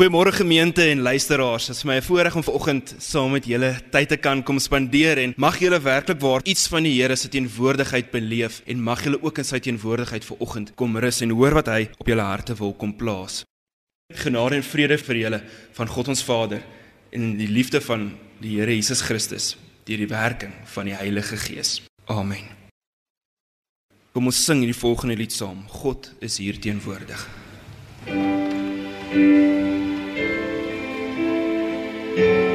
Goeiemôre gemeente en luisteraars. Dit is my voorreg om vanoggend saam met julle tyd te kan kom spandeer en mag julle werklik waar iets van die Here se teenwoordigheid beleef en mag julle ook in sy teenwoordigheid vanoggend kom rus en hoor wat hy op julle harte wil kom plaas. Genade en vrede vir julle van God ons Vader en die liefde van die Here Jesus Christus deur die werking van die Heilige Gees. Amen. Kom ons sing hierdie volgende lied saam. God is hier teenwoordig. thank you Thank you.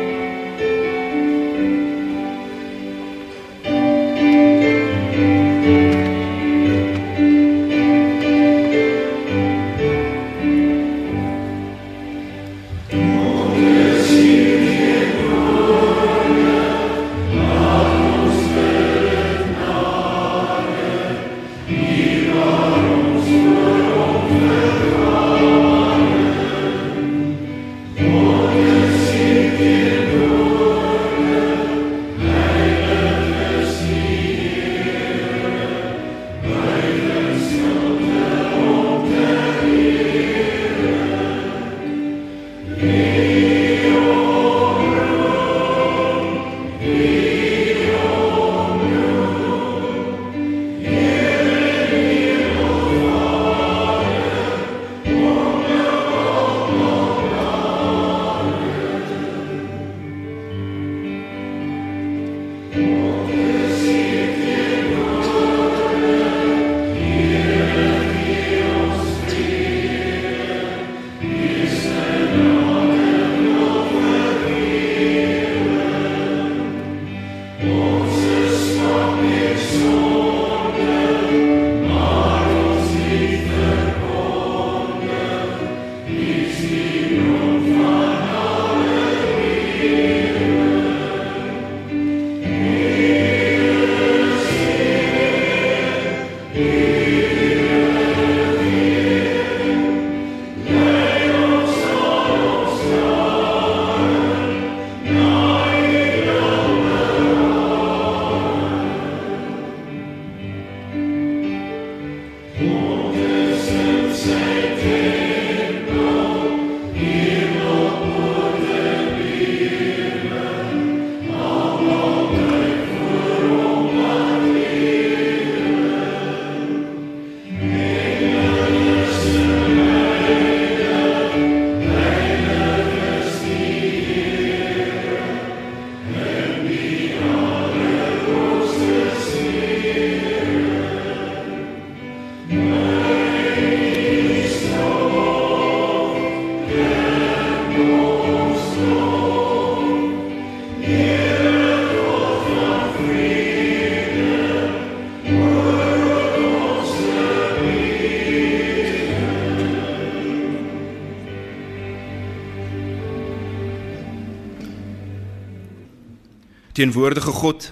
Teenwoordige God,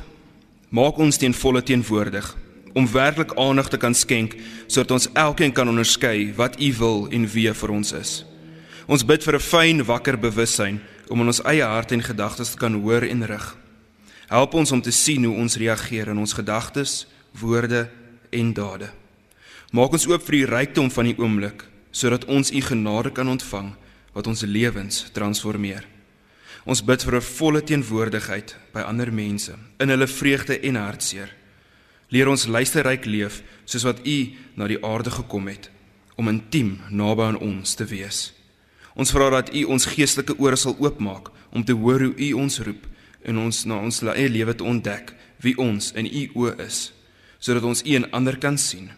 maak ons ten volle teenwoordig om werklik aandag te kan skenk sodat ons elkeen kan onderskei wat U wil en wie vir ons is. Ons bid vir 'n fyn wakker bewussyn om in ons eie hart en gedagtes te kan hoor en rig. Help ons om te sien hoe ons reageer in ons gedagtes, woorde en dade. Maak ons oop vir die rykdom van die oomblik sodat ons U genade kan ontvang wat ons lewens transformeer. Ons bid vir 'n volle teenwoordigheid by ander mense in hulle vreugde en hartseer. Leer ons luisterryk leef soos wat U na die aarde gekom het om intiem naby aan ons te wees. Ons vra dat U ons geestelike ore sal oopmaak om te hoor hoe U ons roep en ons na ons eie lewe te ontdek wie ons in U oë is sodat ons U en ander kan sien.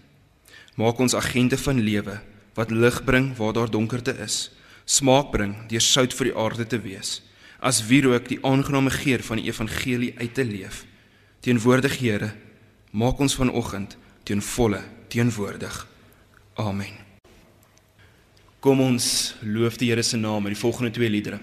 Maak ons agente van lewe wat lig bring waar daar donkerte is, smaak bring deur sout vir die aarde te wees as wierook die aangename geur van die evangelie uit te leef. Teenwoordig Here, maak ons vanoggend teen volle teenwoordig. Amen. Kom ons loof die Here se naam met die volgende twee liedere.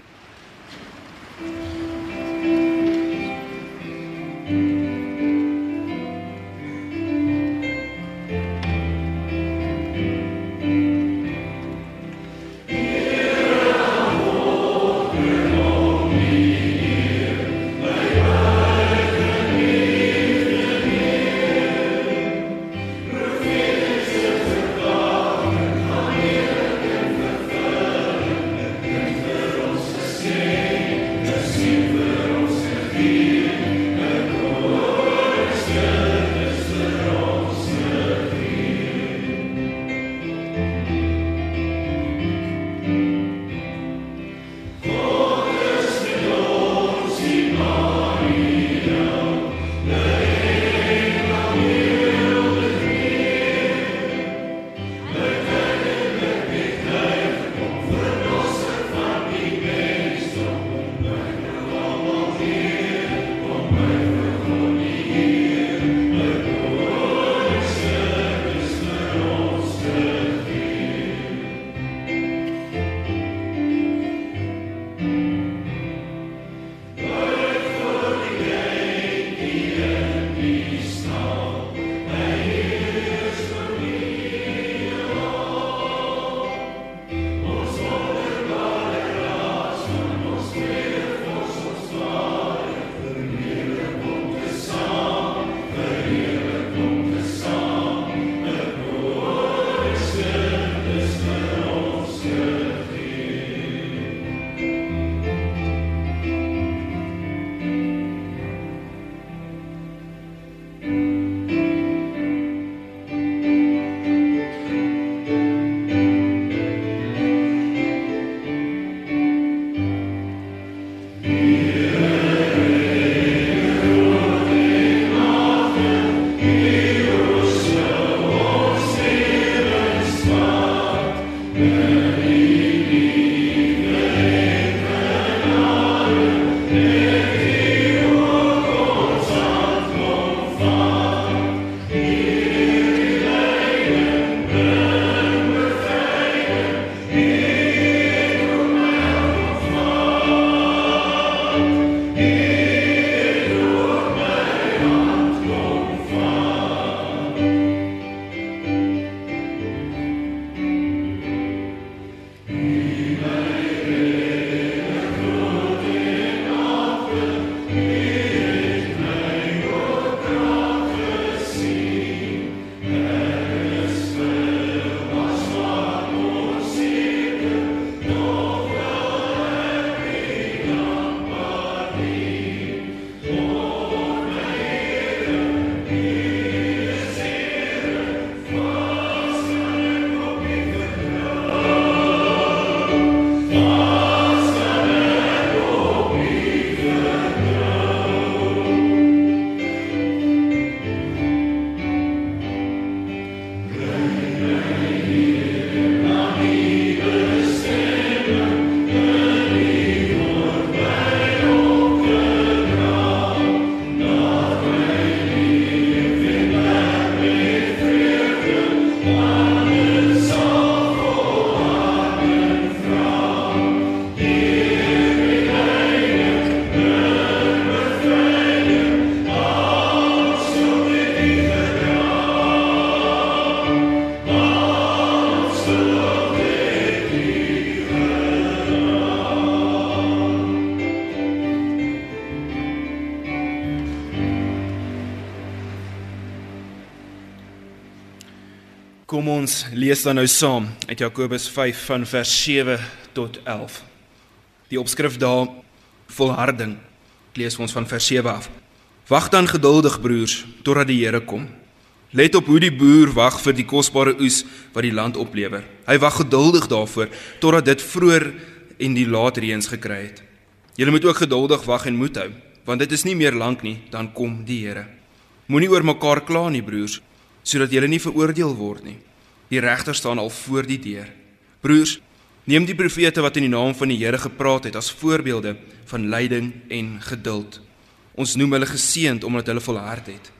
Ons lees dan nou saam uit Jakobus 5 van vers 7 tot 11. Die opskrif daar volharding. Ek lees ons van vers 7 af. Wag dan geduldig broers totdat die Here kom. Let op hoe die boer wag vir die kosbare oes wat die land oplewer. Hy wag geduldig daarvoor totdat dit vroeër en die laat reëns gekry het. Julle moet ook geduldig wag en moed hou, want dit is nie meer lank nie dan kom die Here. Moenie oor mekaar kla nie broers, sodat julle nie veroordeel word nie. Die regter staan al voor die deur. Broers, neem die profete wat in die naam van die Here gepraat het as voorbeelde van lyding en geduld. Ons noem hulle geseënd omdat hulle volhard het.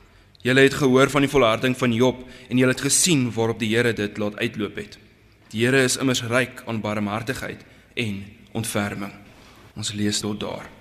Julle het gehoor van die volharding van Job en julle het gesien waarop die Here dit laat uitloop het. Die Here is immers ryk aan barmhartigheid en ontferming. Ons lees tot daar.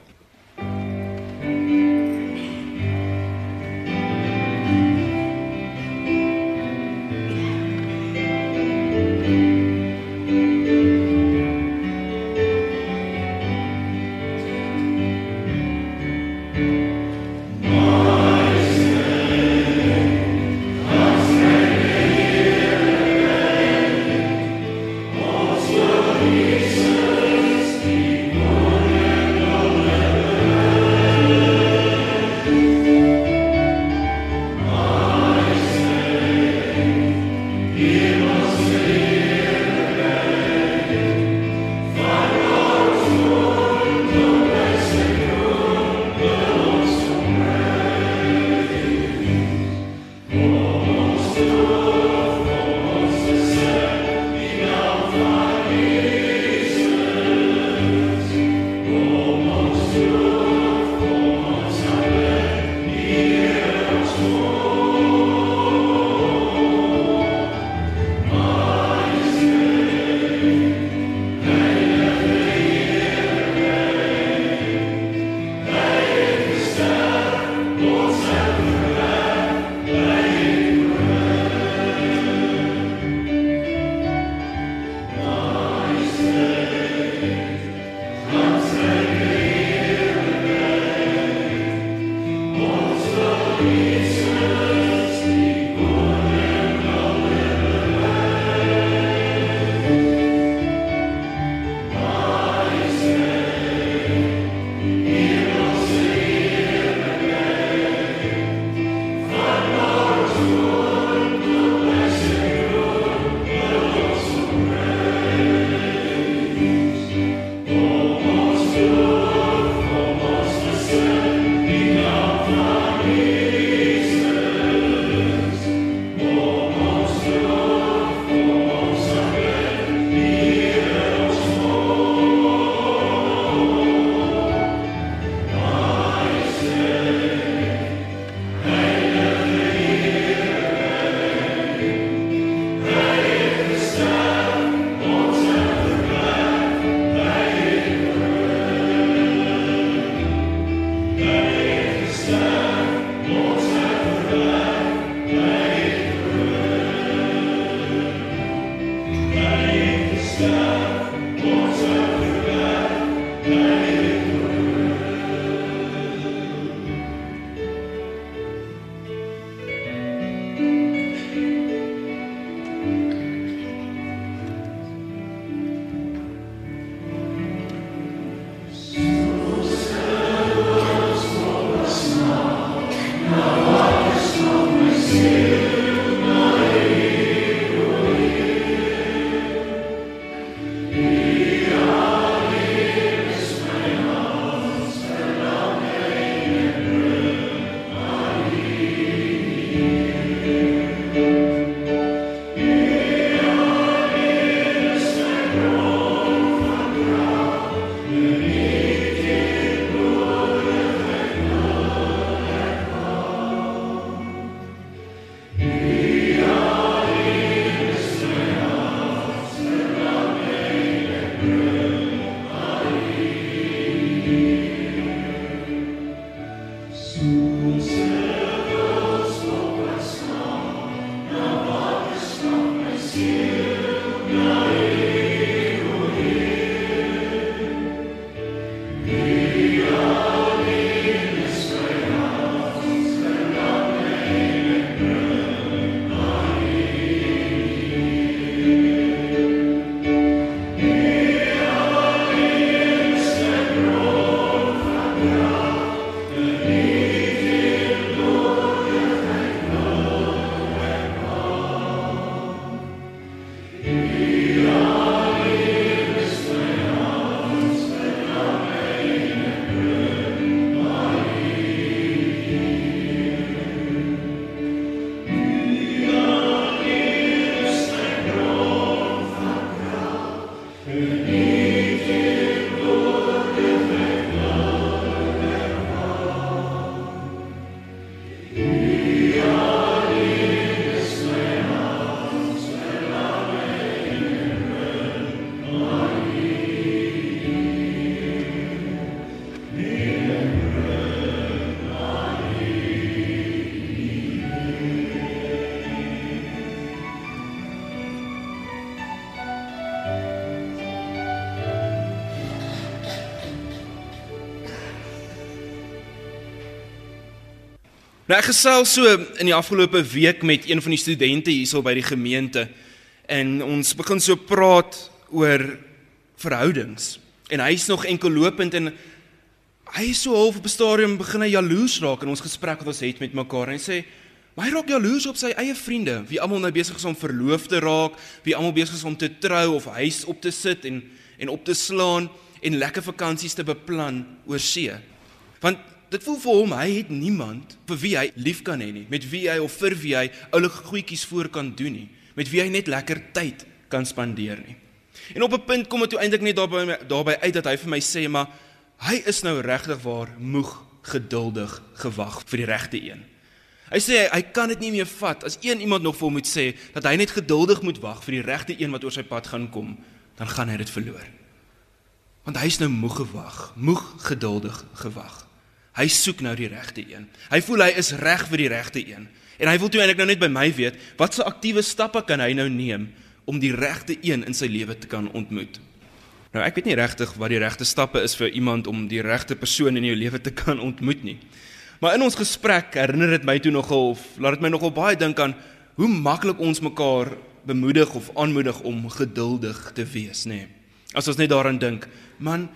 Nou ek gesels so in die afgelope week met een van die studente hierso by die gemeente en ons begin so praat oor verhoudings. En hy's nog enkel lopend en hy is so half op 'n stadium begin hy jaloers raak in ons gesprek wat ons het met mekaar. En hy sê hy raak jaloers op sy eie vriende wie almal nou besig is om verloof te raak wie almal besig is om te trou of huis op te sit en en op te slaan en lekker vakansies te beplan oor see. Want Dit voel vir hom hy het niemand vir wie hy lief kan hê nie, met wie hy of vir wie hy oulike goedjies voor kan doen nie, met wie hy net lekker tyd kan spandeer nie. En op 'n punt kom dit toe eintlik net daarby daarby uit dat hy vir my sê maar hy is nou regtig waar moeg geduldig gewag vir die regte een. Hy sê hy, hy kan dit nie meer vat as een iemand nog vir hom moet sê dat hy net geduldig moet wag vir die regte een wat oor sy pad gaan kom, dan gaan hy dit verloor. Want hy is nou moeg gewag, moeg geduldig gewag. Hy soek nou die regte een. Hy voel hy is reg vir die regte een. En hy wil toe eintlik nou net by my weet, watse aktiewe stappe kan hy nou neem om die regte een in sy lewe te kan ontmoet? Nou ek weet nie regtig wat die regte stappe is vir iemand om die regte persoon in jou lewe te kan ontmoet nie. Maar in ons gesprek herinner dit my toe nogal of laat dit my nogal baie dink aan hoe maklik ons mekaar bemoedig of aanmoedig om geduldig te wees, nê. Nee. As ons net daaraan dink, man,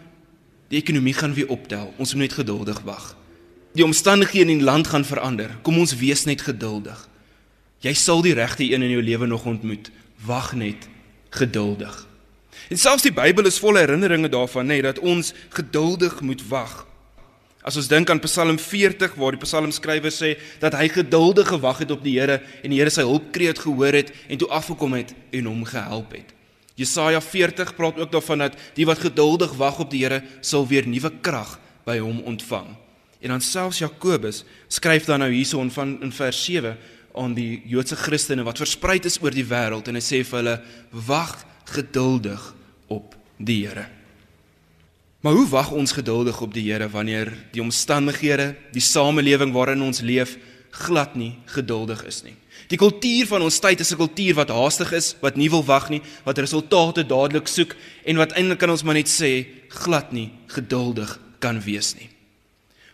Die ekonomie gaan weer optel. Ons moet net geduldig wag. Die omstandighede in die land gaan verander. Kom ons wees net geduldig. Jy sal die regte een in jou lewe nog ontmoet. Wag net geduldig. En selfs die Bybel is vol herinneringe daarvan, nê, dat ons geduldig moet wag. As ons dink aan Psalm 40 waar die psalmskrywer sê dat hy geduldig gewag het op die Here en die Here sy hulpkreet gehoor het en toe afgekom het en hom gehelp het. Jesaja 40 praat ook daarvan dat die wat geduldig wag op die Here sal weer nuwe krag by hom ontvang. En dan selfs Jakobus skryf dan nou hierson van in vers 7 aan die Joodse Christene wat versprei is oor die wêreld en hy sê vir hulle wag geduldig op die Here. Maar hoe wag ons geduldig op die Here wanneer die omstandighede, die samelewing waarin ons leef glad nie geduldig is nie? Die kultuur van ons tyd is 'n kultuur wat haastig is, wat nie wil wag nie, wat resultate dadelik soek en wat eintlik kan ons maar net sê glad nie geduldig kan wees nie.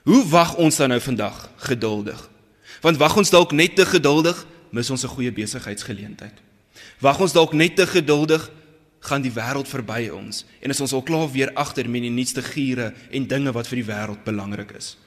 Hoe wag ons dan nou vandag geduldig? Want wag ons dalk net te geduldig, mis ons 'n goeie besigheidsgeleentheid. Wag ons dalk net te geduldig, gaan die wêreld verby ons en is ons al klaar weer agter met die nuutste giere en dinge wat vir die wêreld belangrik is.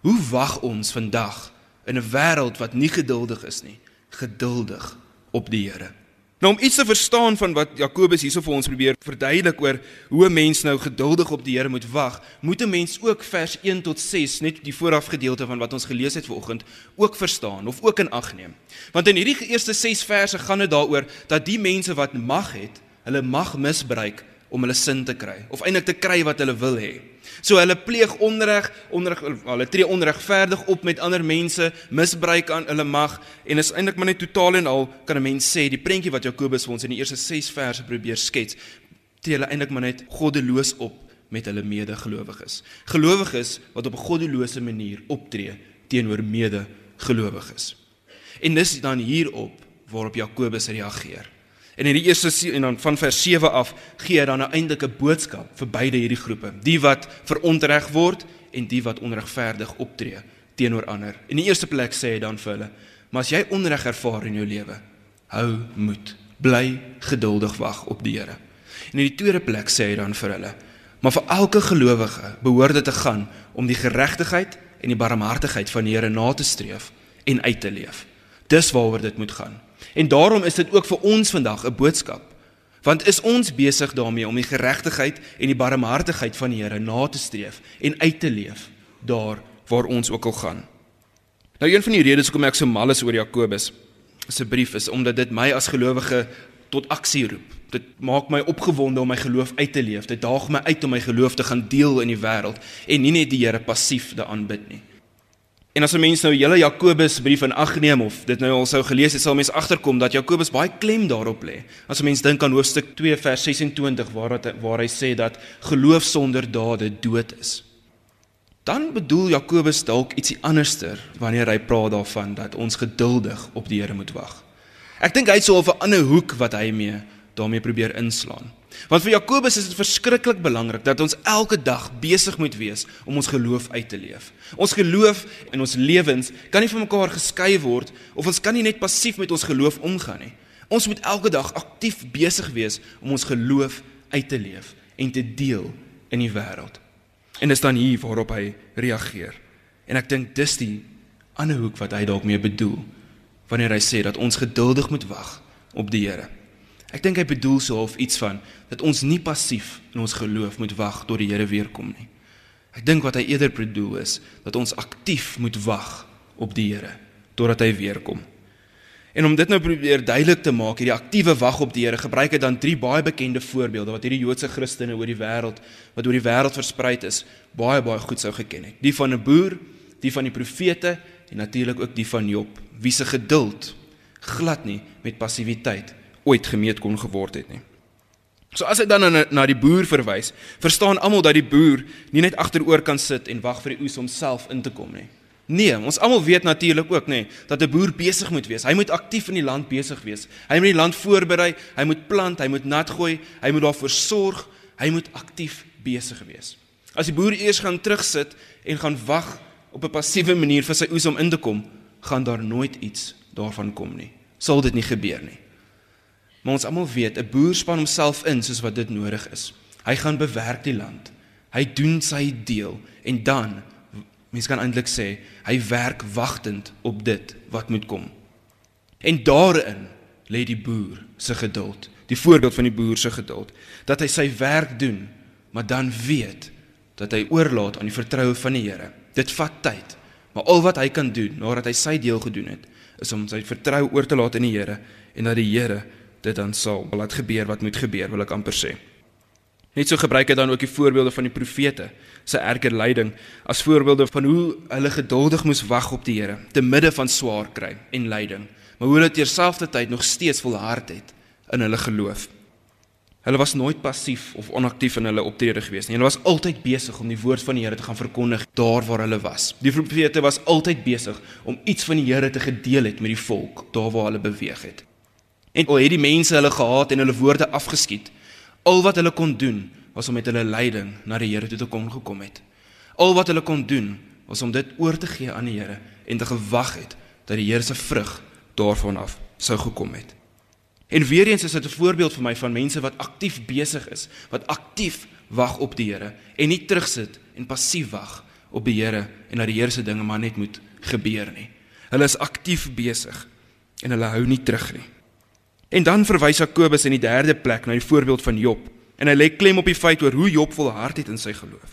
Hoe wag ons vandag in 'n wêreld wat nie geduldig is nie? Geduldig op die Here. Nou om iets te verstaan van wat Jakobus hierso vir ons probeer verduidelik oor hoe 'n mens nou geduldig op die Here moet wag, moet 'n mens ook vers 1 tot 6, net die vooraf gedeelte van wat ons gelees het vanoggend, ook verstaan of ook in ag neem. Want in hierdie eerste 6 verse gaan dit daaroor dat die mense wat mag het, hulle mag misbruik om hulle sin te kry of eintlik te kry wat hulle wil hê. So hulle pleeg onreg, onreg hulle tree onregverdig op met ander mense, misbruik aan hulle mag en is eintlik maar net totaal en al kan 'n mens sê die prentjie wat Jakobus vir ons in die eerste 6 verse probeer skets, tree hulle eintlik maar net goddeloos op met hulle medegelowiges. Gelowiges wat op 'n goddelose manier optree teenoor medegelowiges. En dis dan hierop waarop Jakobus reageer. En in die eerste en dan van vers 7 af gee hy dan 'n eintlike boodskap vir beide hierdie groepe, die wat verontreg word en die wat onregverdig optree teenoor ander. In die eerste plek sê hy dan vir hulle: "Maar as jy onreg ervaar in jou lewe, hou moed. Bly geduldig wag op die Here." En in die tweede plek sê hy dan vir hulle: "Maar vir elke gelowige behoort dit te gaan om die geregtigheid en die barmhartigheid van die Here na te streef en uit te leef." Dis waaroor dit moet gaan. En daarom is dit ook vir ons vandag 'n boodskap. Want is ons besig daarmee om die geregtigheid en die barmhartigheid van die Here na te streef en uit te leef daar waar ons ook al gaan. Nou een van die redes hoekom ek so mal is oor Jakobus se brief is omdat dit my as gelowige tot aksie roep. Dit maak my opgewonde om my geloof uit te leef. Dit daag my uit om my geloof te gaan deel in die wêreld en nie net die Here passief te aanbid nie. En as 'n mens nou hele Jakobus brief in ag neem of dit nou al sou gelees het, sal mens agterkom dat Jakobus baie klem daarop lê. As 'n mens dink aan hoofstuk 2 vers 26 waar dat waar hy sê dat geloof sonder dade dood is. Dan bedoel Jakobus dalk ietsie anderster wanneer hy praat daarvan dat ons geduldig op die Here moet wag. Ek dink hy het so 'n ander hoek wat hy mee daarmee probeer inslaan. Want vir Jakobus is dit verskriklik belangrik dat ons elke dag besig moet wees om ons geloof uit te leef. Ons geloof en ons lewens kan nie van mekaar geskei word of ons kan nie net passief met ons geloof omgaan nie. Ons moet elke dag aktief besig wees om ons geloof uit te leef en te deel in die wêreld. En dis dan hier waarop hy reageer. En ek dink dis die ander hoek wat hy dalk mee bedoel wanneer hy sê dat ons geduldig moet wag op die Here. Ek dink hy bedoel so of iets van dat ons nie passief in ons geloof moet wag tot die Here weer kom nie. Ek dink wat hy eerder bedoel is dat ons aktief moet wag op die Here totdat hy weer kom. En om dit nou probeer duidelik te maak, hierdie aktiewe wag op die Here, gebruik hy dan drie baie bekende voorbeelde wat hierdie Joodse Christene oor die wêreld wat oor die wêreld versprei is, baie baie goed sou geken het. Die van 'n boer, die van die profete en natuurlik ook die van Job, wie se geduld glad nie met passiwiteit ooit gemeet kon geword het nie. So as hy dan na, na die boer verwys, verstaan almal dat die boer nie net agteroor kan sit en wag vir die oes om self in te kom nie. Nee, ons almal weet natuurlik ook nê dat 'n boer besig moet wees. Hy moet aktief in die land besig wees. Hy moet die land voorberei, hy moet plant, hy moet nat gooi, hy moet daarvoor sorg, hy moet aktief besig wees. As die boer eers gaan terugsit en gaan wag op 'n passiewe manier vir sy oes om in te kom, gaan daar nooit iets daarvan kom nie. Sal dit nie gebeur nie. Maar ons almal weet, 'n boer span homself in soos wat dit nodig is. Hy gaan bewerk die land. Hy doen sy deel en dan mens kan eintlik sê, hy werk wagtend op dit wat moet kom. En daarin lê die boer se geduld. Die voorbeeld van die boer se geduld, dat hy sy werk doen, maar dan weet dat hy oorlaat aan die vertroue van die Here. Dit vat tyd, maar al wat hy kan doen nadat hy sy deel gedoen het, is om sy vertroue oor te laat in die Here en dat die Here dit dan sal laat gebeur wat moet gebeur, wil ek amper sê. Net so gebruik hy dan ook die voorbeelde van die profete se erger lyding as voorbeelde van hoe hulle geduldig moes wag op die Here te midde van swaar kry en lyding, maar hoe hulle terselfdertyd nog steeds volhard het in hulle geloof. Hulle was nooit passief of onaktief in hulle optrede gewees nie. Hulle was altyd besig om die woord van die Here te gaan verkondig daar waar hulle was. Die profete was altyd besig om iets van die Here te gedeel het met die volk daar waar hulle beweeg het. En al het die mense hulle gehaat en hulle woorde afgeskiet, al wat hulle kon doen was om met hulle lyding na die Here toe te kom gekom het. Al wat hulle kon doen was om dit oor te gee aan die Here en te gewag het dat die Here se vrug daarvan af sou gekom het. En weer eens is dit 'n voorbeeld vir my van mense wat aktief besig is, wat aktief wag op die Here en nie terugsit en passief wag op die Here en dat die Here se dinge maar net moet gebeur nie. Hulle is aktief besig en hulle hou nie terug nie. En dan verwys Jakobus in die derde plek na die voorbeeld van Job en hy lê klem op die feit oor hoe Job volhard het in sy geloof.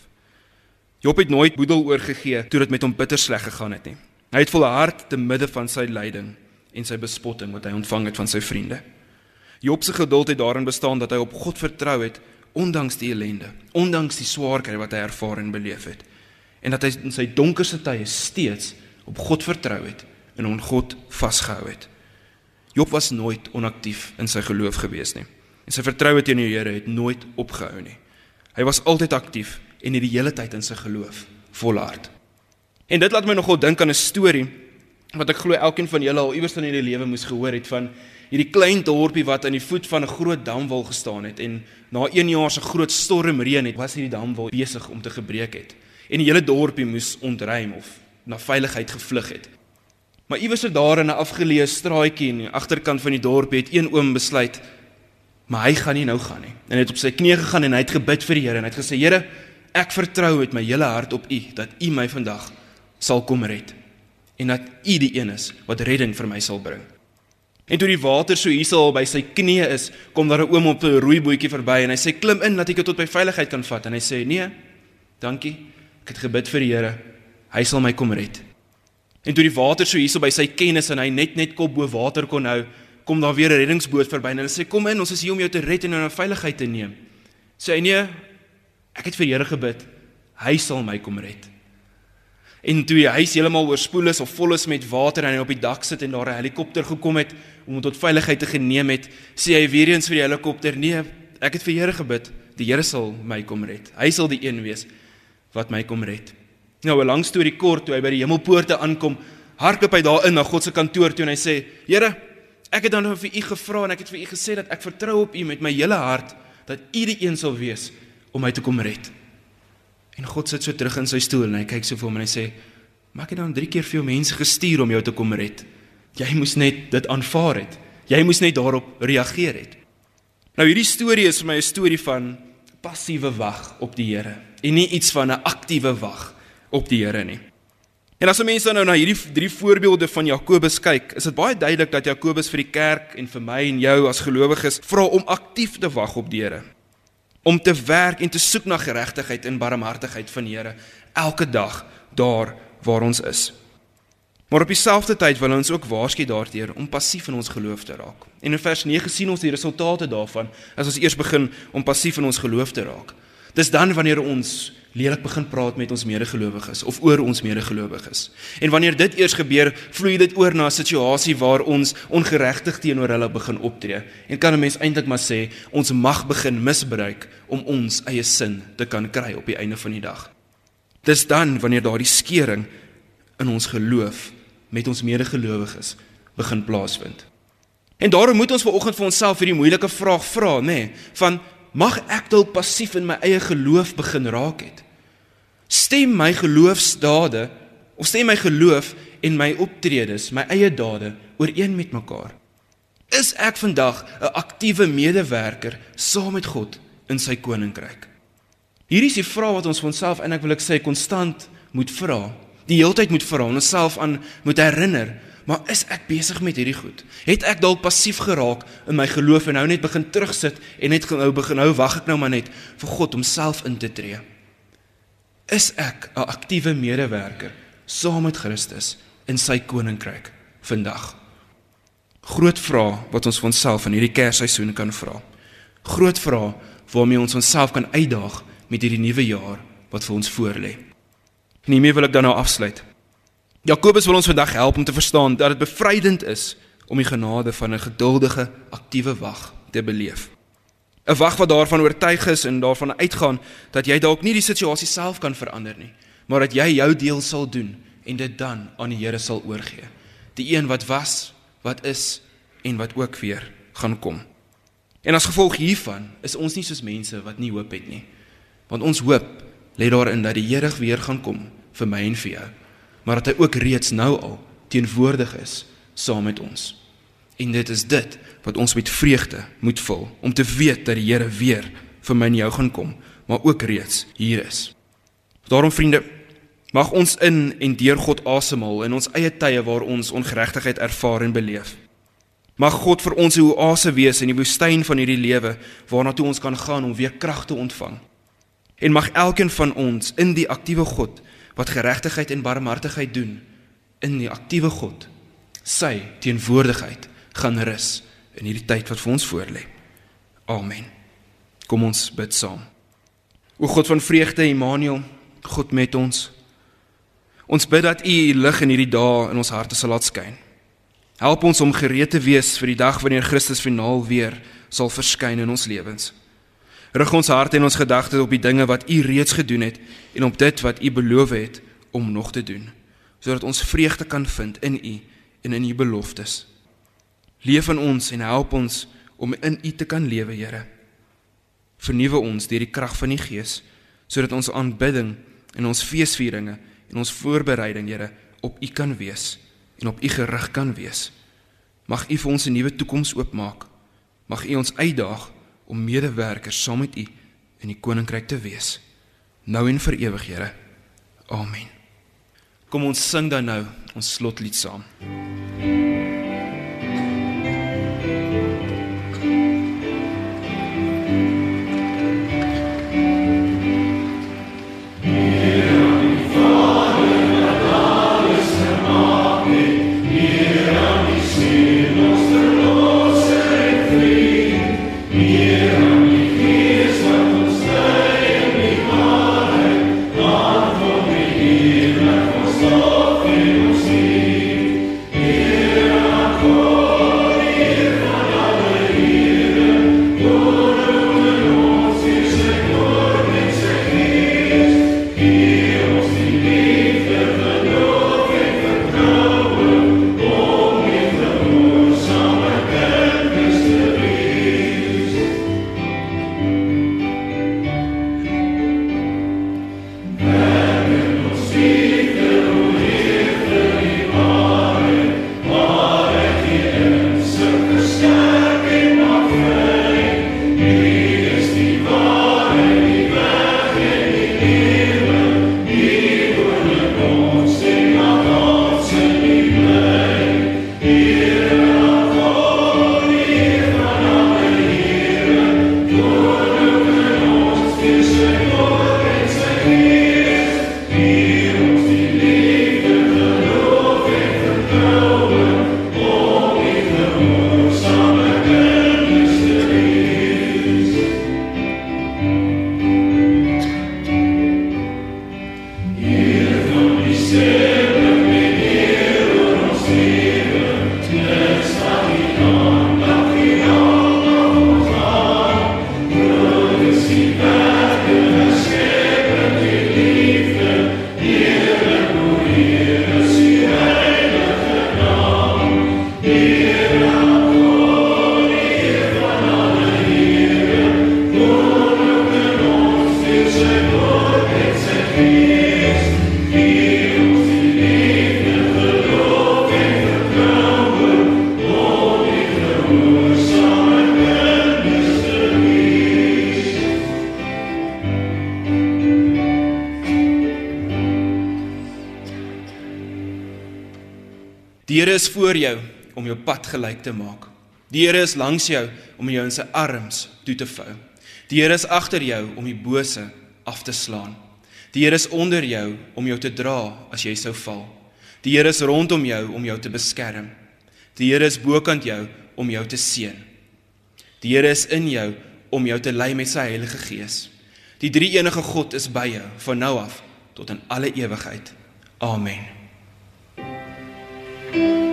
Job het nooit boedel oorgegee toe dit met hom bitter sleg gegaan het nie. Hy het volhard te midde van sy lyding en sy bespotting wat hy ontvang het van sy vriende. Job se geduld het daarin bestaan dat hy op God vertrou het ondanks die ellende, ondanks die swaar kry wat hy ervaar en beleef het. En dat hy in sy donkerste tye steeds op God vertrou het en aan God vasgehou het. Job was nooit onaktief in sy geloof gewees nie. En sy vertroue teenoor die Here het nooit opgehou nie. Hy was altyd aktief en het die hele tyd in sy geloof volhard. En dit laat my nogal dink aan 'n storie wat ek glo elkeen van julle al iewers in julle lewe moes gehoor het van hierdie klein dorpie wat aan die voet van 'n groot damwal gestaan het en na een jaar se groot stormreën het, was hierdie damwal besig om te gebreek het. En die hele dorpie moes ontruim of na veiligheid gevlug het. Maar iewers daar in 'n afgeleë straatjie in die agterkant van die dorp het een oom besluit maar hy gaan nie nou gaan nie. En hy het op sy knieë gegaan en hy het gebid vir die Here en hy het gesê Here, ek vertrou met my hele hart op U dat U my vandag sal kom red en dat U die een is wat redding vir my sal bring. En toe die water so hier sal by sy knieë is, kom daar 'n oom op 'n roeibootjie verby en hy sê klim in dat ek dit tot by veiligheid kan vat en hy sê nee, dankie. Ek het gebid vir die Here. Hy sal my kom red. En toe die water so hierso by sy kennis en hy net net kop bo water kon hou, kom daar weer 'n reddingsboot verby en hulle sê kom in, ons is hier om jou te red en jou na veiligheid te neem. Sê hy nee, ek het vir die Here gebid. Hy sal my kom red. En toe die huis heeltemal oorspoel is of vol is met water en hy op die dak sit en daar 'n helikopter gekom het om hom tot veiligheid te geneem het, sê hy weer eens vir die helikopter: "Nee, ek het vir die Here gebid. Die Here sal my kom red. Hy sal die een wees wat my kom red." Nou 'n lang storie kort, toe hy by die hemelpoorte aankom, hardloop hy daarin na God se kantoor toe en hy sê: "Here, ek het dan vir u gevra en ek het vir u gesê dat ek vertrou op u met my hele hart dat u die een sal wees om my te kom red." En God sit so terug in sy stoel en hy kyk so vir hom en hy sê: "Maar ek het dan 3 keer vir jou mense gestuur om jou te kom red. Jy moes net dit aanvaar het. Jy moes net daarop reageer het." Nou hierdie storie is vir my 'n storie van passiewe wag op die Here en nie iets van 'n aktiewe wag op die Here nie. En as mense nou na hierdie drie voorbeelde van Jakobus kyk, is dit baie duidelik dat Jakobus vir die kerk en vir my en jou as gelowiges vra om aktief te wag op die Here. Om te werk en te soek na geregtigheid en barmhartigheid van die Here elke dag daar waar ons is. Maar op dieselfde tyd wil ons ook waarsku daarteenoor om passief in ons geloof te raak. En in vers 9 sien ons die resultate daarvan as ons eers begin om passief in ons geloof te raak. Dis dan wanneer ons lelik begin praat met ons medegelowiges of oor ons medegelowiges. En wanneer dit eers gebeur, vloei dit oor na 'n situasie waar ons ongeregtig teenoor hulle begin optree. En kan 'n mens eintlik maar sê, ons mag begin misbruik om ons eie sin te kan kry op die einde van die dag. Dis dan wanneer daardie skeuring in ons geloof met ons medegelowiges begin plaasvind. En daarom moet ons vanoggend vir onsself hierdie moeilike vraag vra, nê, nee, van mag ek dalk passief in my eie geloof begin raak het? Stem my geloofsdade of stem my geloof en my optredes, my eie dade ooreen met mekaar? Is ek vandag 'n aktiewe medewerker saam met God in sy koninkryk? Hierdie is die vraag wat ons vir onsself en ek wil ek sê konstant moet vra. Die heeltyd moet vra en onsself aan moet herinner Maar is ek besig met hierdie goed? Het ek dalk passief geraak in my geloof en nou net begin terugsit en net nou begin nou wag ek nou maar net vir God om self in te tree? Is ek 'n aktiewe medewerker saam met Christus in sy koninkryk vandag? Groot vraag wat ons vir onsself in hierdie Kersseisoen kan vra. Groot vraag waarmee ons onsself kan uitdaag met hierdie nuwe jaar wat vir ons voorlê. En hiermee wil ek dan nou afsluit. Jakobus wil ons vandag help om te verstaan dat dit bevrydend is om die genade van 'n geduldige, aktiewe wag te beleef. 'n Wag wat daarvan oortuig is en daarvan uitgaan dat jy dalk nie die situasie self kan verander nie, maar dat jy jou deel sal doen en dit dan aan die Here sal oorgee. Die een wat was, wat is en wat ook weer gaan kom. En as gevolg hiervan is ons nie soos mense wat nie hoop het nie. Want ons hoop lê daarin dat die Here weer gaan kom vir my en vir jou maar dat hy ook reeds nou al teenwoordig is saam met ons. En dit is dit wat ons met vreugde moet vul om te weet dat die Here weer vir my en jou gaan kom, maar ook reeds hier is. Daarom vriende, mag ons in en deur God asemhaal in ons eie tye waar ons ongeregtigheid ervaar en beleef. Mag God vir ons 'n oase wees in die woestyn van hierdie lewe waarna toe ons kan gaan om weer krag te ontvang. En mag elkeen van ons in die aktiewe God wat geregtigheid en barmhartigheid doen in die aktiewe God sy teenwoordigheid gaan rus in hierdie tyd wat vir ons voorlê. Amen. Kom ons bid saam. O God van vreugde, Immanuel, God met ons. Ons bid dat U U lig in hierdie dae in ons harte sal laat skyn. Help ons om gereed te wees vir die dag wanneer Christus finaal weer sal verskyn in ons lewens. Rig ons harte en ons gedagtes op die dinge wat U reeds gedoen het en op dit wat U beloof het om nog te doen, sodat ons vreugde kan vind in U en in U beloftes. Leef in ons en help ons om in U te kan lewe, Here. Vernuwe ons deur die krag van die Gees sodat ons aanbidding en ons feesvieringe en ons voorbereiding, Here, op U kan wees en op U gerig kan wees. Mag U vir ons 'n nuwe toekoms oopmaak. Mag U ons uitdaag om medewerkers saam met U in die koninkryk te wees. Nou en vir ewig, Here. Amen. Kom ons sing dan nou ons slotlied saam. Die Here is voor jou om jou pad gelyk te maak. Die Here is langs jou om jou in sy arms toe te vou. Die Here is agter jou om die bose af te slaan. Die Here is onder jou om jou te dra as jy sou val. Die Here is rondom jou om jou te beskerm. Die Here is bokant jou om jou te seën. Die Here is in jou om jou te lei met sy Heilige Gees. Die drie enige God is by jou van nou af tot in alle ewigheid. Amen. Thank you.